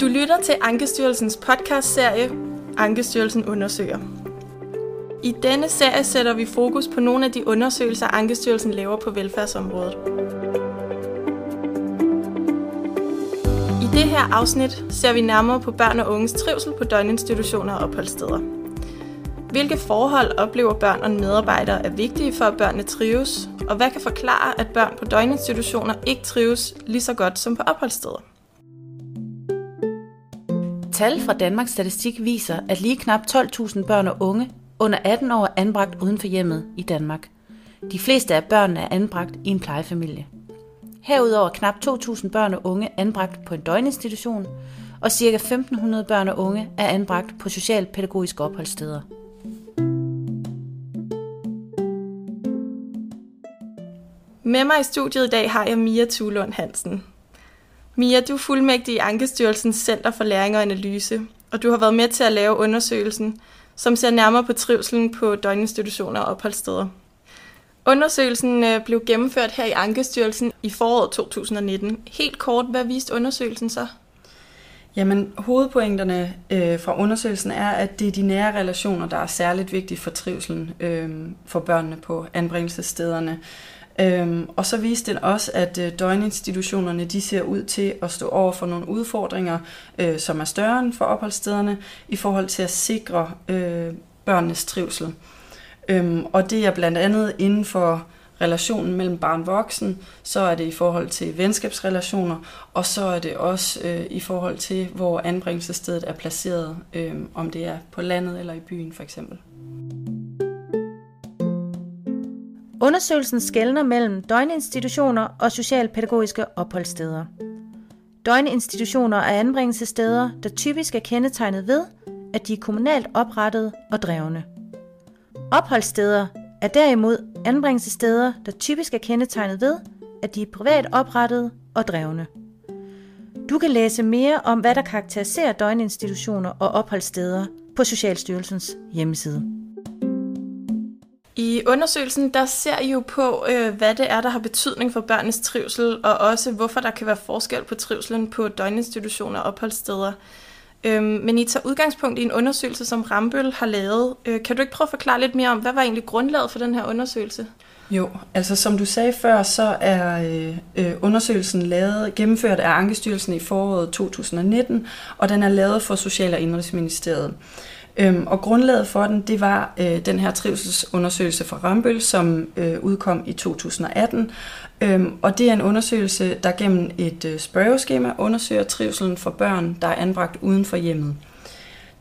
Du lytter til Ankestyrelsens podcastserie Ankestyrelsen undersøger. I denne serie sætter vi fokus på nogle af de undersøgelser, Ankestyrelsen laver på velfærdsområdet. I det her afsnit ser vi nærmere på børn og unges trivsel på døgninstitutioner og opholdssteder. Hvilke forhold oplever børn og medarbejdere er vigtige for, at børnene trives, og hvad kan forklare, at børn på døgninstitutioner ikke trives lige så godt som på opholdssteder? Tal fra Danmarks Statistik viser, at lige knap 12.000 børn og unge under 18 år er anbragt uden for hjemmet i Danmark. De fleste af børnene er anbragt i en plejefamilie. Herudover er knap 2.000 børn og unge anbragt på en døgninstitution, og ca. 1.500 børn og unge er anbragt på socialpædagogiske opholdssteder. Med mig i studiet i dag har jeg Mia Thulund Hansen. Mia, du er fuldmægtig i Ankestyrelsens Center for Læring og Analyse, og du har været med til at lave undersøgelsen, som ser nærmere på trivselen på døgninstitutioner og opholdssteder. Undersøgelsen øh, blev gennemført her i Ankestyrelsen i foråret 2019. Helt kort, hvad viste undersøgelsen så? Jamen, hovedpointerne øh, fra undersøgelsen er, at det er de nære relationer, der er særligt vigtige for trivselen øh, for børnene på anbringelsesstederne. Øhm, og så viste den også, at øh, døgninstitutionerne de ser ud til at stå over for nogle udfordringer, øh, som er større end for opholdsstederne, i forhold til at sikre øh, børnenes trivsel. Øhm, og det er blandt andet inden for relationen mellem barn og voksen, så er det i forhold til venskabsrelationer, og så er det også øh, i forhold til, hvor anbringelsesstedet er placeret, øh, om det er på landet eller i byen for eksempel. Undersøgelsen skældner mellem døgninstitutioner og socialpædagogiske opholdssteder. Døgninstitutioner er anbringelsessteder, der typisk er kendetegnet ved, at de er kommunalt oprettet og drevne. Opholdssteder er derimod anbringelsessteder, der typisk er kendetegnet ved, at de er privat oprettet og drevne. Du kan læse mere om, hvad der karakteriserer døgninstitutioner og opholdssteder på Socialstyrelsens hjemmeside. I undersøgelsen der ser I jo på, øh, hvad det er, der har betydning for børnenes trivsel, og også hvorfor der kan være forskel på trivselen på døgninstitutioner og opholdssteder. Øhm, men I tager udgangspunkt i en undersøgelse, som Rambøl har lavet. Øh, kan du ikke prøve at forklare lidt mere om, hvad var egentlig grundlaget for den her undersøgelse? Jo, altså som du sagde før, så er øh, øh undersøgelsen lavet, gennemført af Ankestyrelsen i foråret 2019, og den er lavet for Social- og Indrigsministeriet. Øhm, og grundlaget for den, det var øh, den her trivselsundersøgelse fra Rambøl, som øh, udkom i 2018. Øhm, og det er en undersøgelse, der gennem et øh, spørgeskema undersøger trivselen for børn, der er anbragt uden for hjemmet.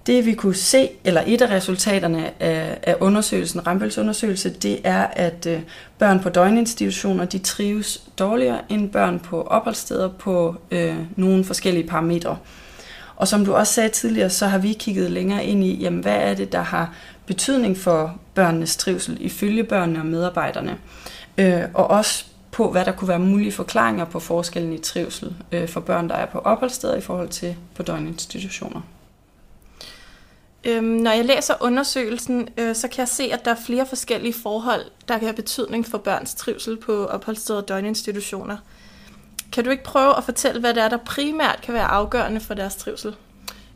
Det vi kunne se, eller et af resultaterne af, af undersøgelsen, Rambøls undersøgelse, det er, at øh, børn på døgninstitutioner, de trives dårligere end børn på opholdssteder på øh, nogle forskellige parametre. Og som du også sagde tidligere, så har vi kigget længere ind i, jamen, hvad er det, der har betydning for børnenes trivsel ifølge børnene og medarbejderne. Øh, og også på, hvad der kunne være mulige forklaringer på forskellen i trivsel øh, for børn, der er på opholdssteder i forhold til på døgninstitutioner. Øhm, når jeg læser undersøgelsen, øh, så kan jeg se, at der er flere forskellige forhold, der kan have betydning for børns trivsel på opholdssteder og døgninstitutioner. Kan du ikke prøve at fortælle, hvad det er, der primært kan være afgørende for deres trivsel?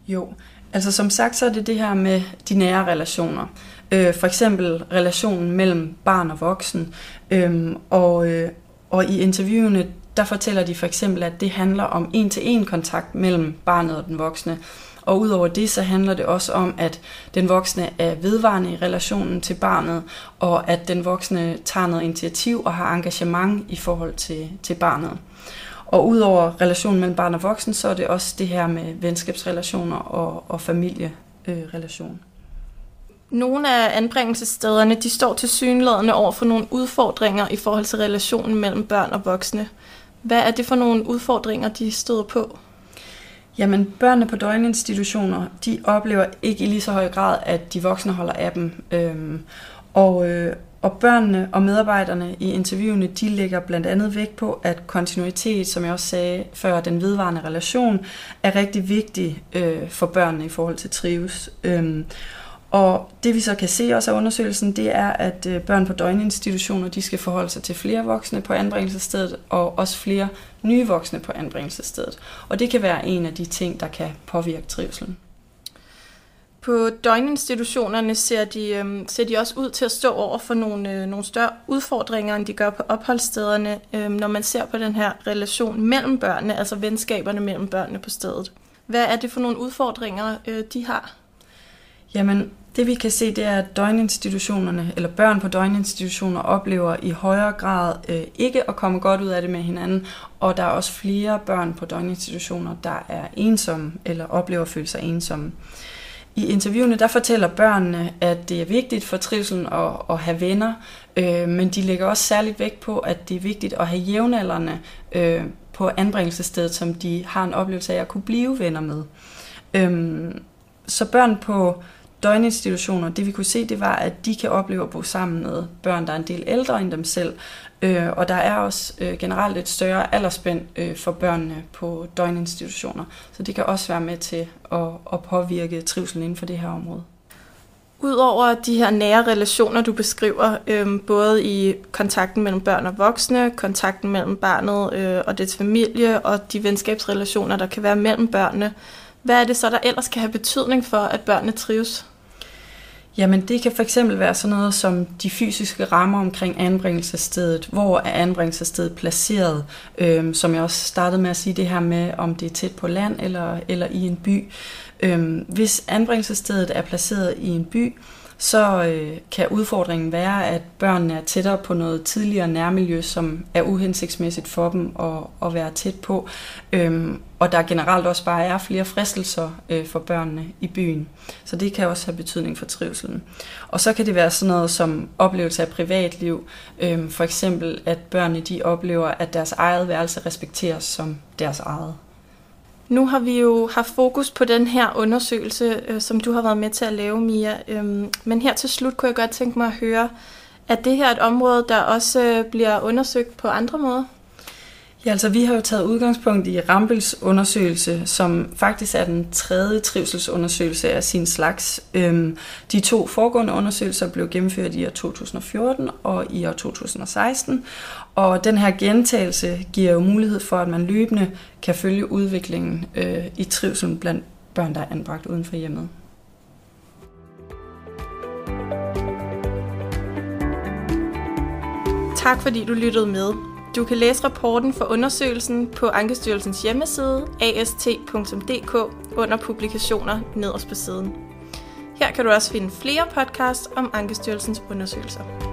Jo, altså som sagt, så er det det her med de nære relationer. Øh, for eksempel relationen mellem barn og voksen. Øhm, og, øh, og i interviewene, der fortæller de for eksempel, at det handler om en-til-en kontakt mellem barnet og den voksne. Og udover det, så handler det også om, at den voksne er vedvarende i relationen til barnet, og at den voksne tager noget initiativ og har engagement i forhold til, til barnet. Og udover relationen mellem barn og voksen, så er det også det her med venskabsrelationer og, og familierelation. Nogle af anbringelsesstederne de står til synlædende over for nogle udfordringer i forhold til relationen mellem børn og voksne. Hvad er det for nogle udfordringer, de støder på? Jamen, børnene på døgninstitutioner, de oplever ikke i lige så høj grad, at de voksne holder af dem. Øhm, og, øh, og børnene og medarbejderne i interviewene, de lægger blandt andet vægt på, at kontinuitet, som jeg også sagde før, den vedvarende relation, er rigtig vigtig øh, for børnene i forhold til trives. Øhm, Og det vi så kan se også af undersøgelsen, det er, at øh, børn på døgninstitutioner, de skal forholde sig til flere voksne på anbringelsesstedet, og også flere nye voksne på anbringelsesstedet. Og det kan være en af de ting, der kan påvirke trivselen. På døgninstitutionerne ser de, øh, ser de også ud til at stå over for nogle, øh, nogle større udfordringer, end de gør på opholdsstederne, øh, når man ser på den her relation mellem børnene, altså venskaberne mellem børnene på stedet. Hvad er det for nogle udfordringer, øh, de har? Jamen, det vi kan se, det er, at døgninstitutionerne, eller børn på døgninstitutioner, oplever i højere grad øh, ikke at komme godt ud af det med hinanden, og der er også flere børn på døgninstitutioner, der er ensomme, eller oplever at føle sig ensomme. I interviewene der fortæller børnene, at det er vigtigt for trivselen at, at have venner, øh, men de lægger også særligt vægt på, at det er vigtigt at have jævnaldrende øh, på anbringelsesstedet, som de har en oplevelse af at kunne blive venner med. Øh, så børn på døgninstitutioner, det vi kunne se, det var, at de kan opleve at bo sammen med børn, der er en del ældre end dem selv. Øh, og der er også øh, generelt et større aldersspænd øh, for børnene på døgninstitutioner. Så det kan også være med til at, at påvirke trivselen inden for det her område. Udover de her nære relationer, du beskriver, øh, både i kontakten mellem børn og voksne, kontakten mellem barnet øh, og dets familie, og de venskabsrelationer, der kan være mellem børnene, hvad er det så, der ellers kan have betydning for, at børnene trives? Jamen det kan fx være sådan noget som de fysiske rammer omkring anbringelsesstedet. Hvor er anbringelsesstedet placeret? Øhm, som jeg også startede med at sige det her med, om det er tæt på land eller, eller i en by. Øhm, hvis anbringelsesstedet er placeret i en by, så øh, kan udfordringen være, at børnene er tættere på noget tidligere nærmiljø, som er uhensigtsmæssigt for dem at, at være tæt på. Øhm, og der generelt også bare er flere fristelser øh, for børnene i byen. Så det kan også have betydning for trivselen. Og så kan det være sådan noget som oplevelse af privatliv. Øhm, for eksempel, at børnene de oplever, at deres eget værelse respekteres som deres eget. Nu har vi jo haft fokus på den her undersøgelse, øh, som du har været med til at lave, Mia. Øhm, men her til slut kunne jeg godt tænke mig at høre, at det her et område, der også øh, bliver undersøgt på andre måder? Ja, altså vi har jo taget udgangspunkt i Rambels undersøgelse, som faktisk er den tredje trivselsundersøgelse af sin slags. Øhm, de to foregående undersøgelser blev gennemført i år 2014 og i år 2016, og den her gentagelse giver jo mulighed for, at man løbende kan følge udviklingen øh, i trivselen blandt børn, der er anbragt uden for hjemmet. Tak fordi du lyttede med. Du kan læse rapporten for undersøgelsen på Ankestyrelsens hjemmeside ast.dk under publikationer nederst på siden. Her kan du også finde flere podcasts om Ankestyrelsens undersøgelser.